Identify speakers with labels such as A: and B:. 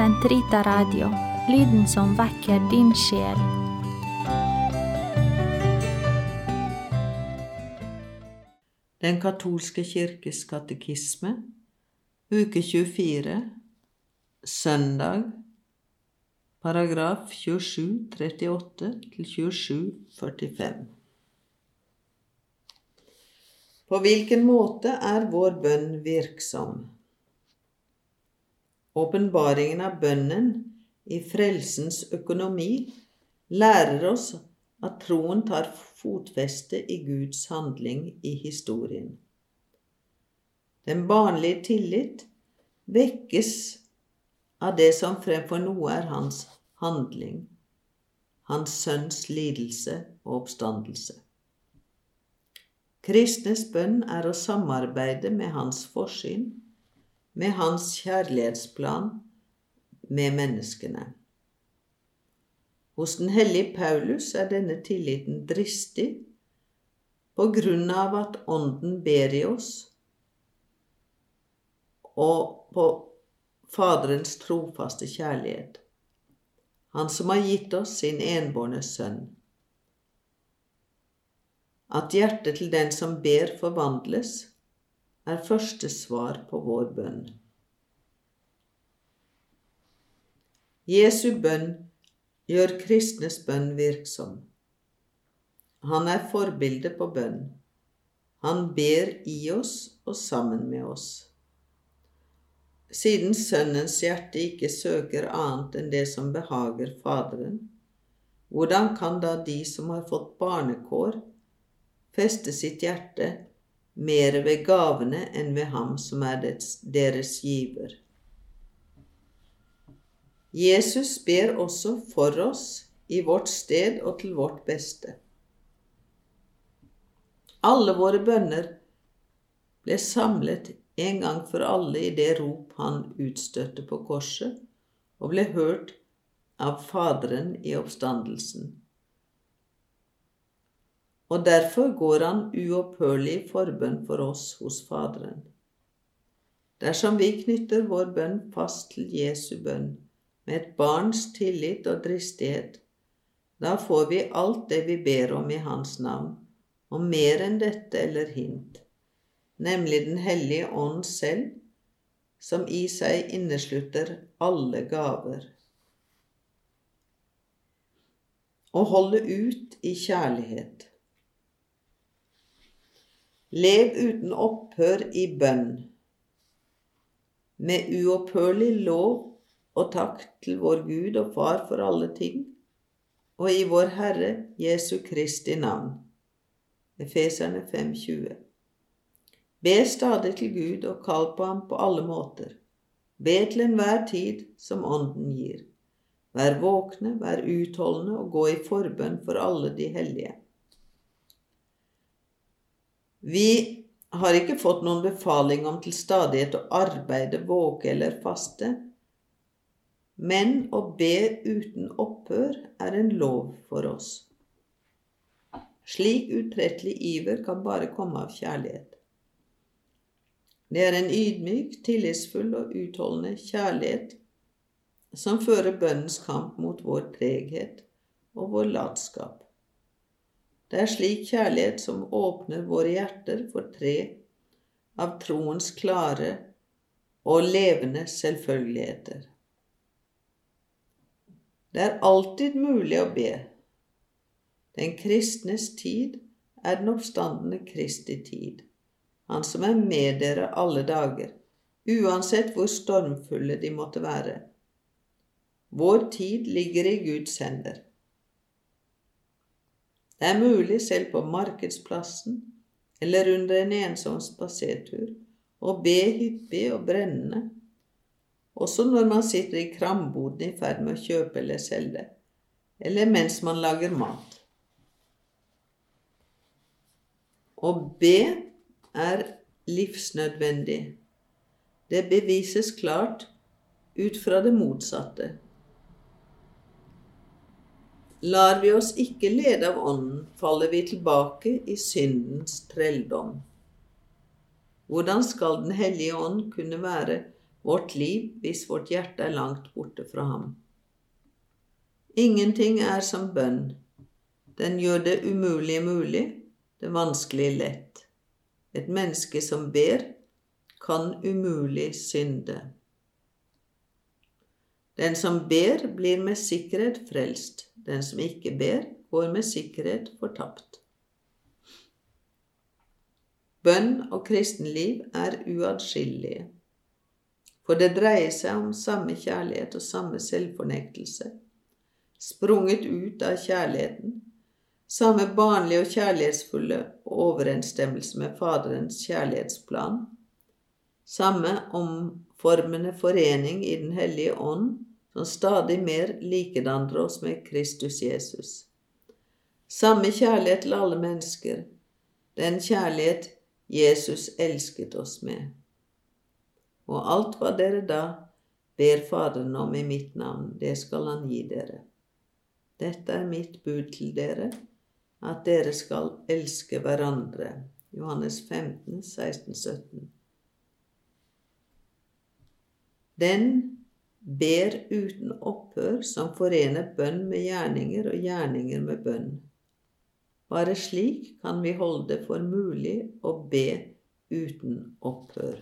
A: Sentrita Radio, lyden som vekker din sjel.
B: Den katolske kirkes katekisme, uke 24, søndag, paragraf 27, 38 til 27, 45. På hvilken måte er vår bønn virksom? Åpenbaringen av bønnen i frelsens økonomi lærer oss at troen tar fotfeste i Guds handling i historien. Den barnlige tillit vekkes av det som fremfor noe er hans handling, hans sønns lidelse og oppstandelse. Kristnes bønn er å samarbeide med hans forsyn, med hans kjærlighetsplan med menneskene. Hos den hellige Paulus er denne tilliten dristig på grunn av at Ånden ber i oss, og på Faderens trofaste kjærlighet, Han som har gitt oss sin enbårne sønn. At hjertet til den som ber, forvandles, er første svar på vår bønn. Jesu bønn gjør kristnes bønn virksom. Han er forbildet på bønn. Han ber i oss og sammen med oss. Siden Sønnens hjerte ikke søker annet enn det som behager Faderen, hvordan kan da de som har fått barnekår, feste sitt hjerte mer ved gavene enn ved ham som er deres giver. Jesus ber også for oss i vårt sted og til vårt beste. Alle våre bønner ble samlet en gang for alle i det rop han utstøtte på korset, og ble hørt av Faderen i oppstandelsen og derfor går han uopphørlig i forbønn for oss hos Faderen. Dersom vi knytter vår bønn fast til Jesu bønn, med et barns tillit og dristighet, da får vi alt det vi ber om i Hans navn, og mer enn dette eller hint, nemlig Den hellige ånd selv, som i seg inneslutter alle gaver. Å holde ut i kjærlighet. Lev uten opphør i bønn, med uopphørlig lov og takk til vår Gud og Far for alle ting, og i vår Herre Jesu Kristi navn. Efeserne 5,20. Be stadig til Gud og kall på ham på alle måter. Be til enhver tid som Ånden gir. Vær våkne, vær utholdende og gå i forbønn for alle de hellige. Vi har ikke fått noen befaling om til stadighet å arbeide, våke eller faste, men å be uten opphør er en lov for oss. Slik utrettelig iver kan bare komme av kjærlighet. Det er en ydmyk, tillitsfull og utholdende kjærlighet som fører bønnens kamp mot vår treghet og vår latskap. Det er slik kjærlighet som åpner våre hjerter for tre av troens klare og levende selvfølgeligheter. Det er alltid mulig å be. Den kristnes tid er den oppstandende Kristi tid, Han som er med dere alle dager, uansett hvor stormfulle de måtte være. Vår tid ligger i Guds hender. Det er mulig selv på markedsplassen eller under en ensom spasertur å be hyppig og brennende, også når man sitter i kramboden i ferd med å kjøpe eller selge, eller mens man lager mat. Å be er livsnødvendig. Det bevises klart ut fra det motsatte. Lar vi oss ikke lede av Ånden, faller vi tilbake i syndens trelldom. Hvordan skal Den hellige ånd kunne være vårt liv hvis vårt hjerte er langt borte fra ham. Ingenting er som bønn. Den gjør det umulige mulig, det vanskelige lett. Et menneske som ber, kan umulig synde. Den som ber, blir med sikkerhet frelst. Den som ikke ber, går med sikkerhet fortapt. Bønn og kristenliv er uatskillelige, for det dreier seg om samme kjærlighet og samme selvfornektelse, sprunget ut av kjærligheten, samme barnlige og kjærlighetsfulle overensstemmelse med Faderens kjærlighetsplan, samme omformende forening i Den hellige ånd, som stadig mer likedanner oss med Kristus Jesus. Samme kjærlighet til alle mennesker, den kjærlighet Jesus elsket oss med. Og alt hva dere da ber Faderen om i mitt navn, det skal han gi dere. Dette er mitt bud til dere, at dere skal elske hverandre. Johannes 15, 16, 17. Den ber uten opphør som forener bønn med gjerninger og gjerninger med bønn. Bare slik kan vi holde det for mulig å be uten opphør.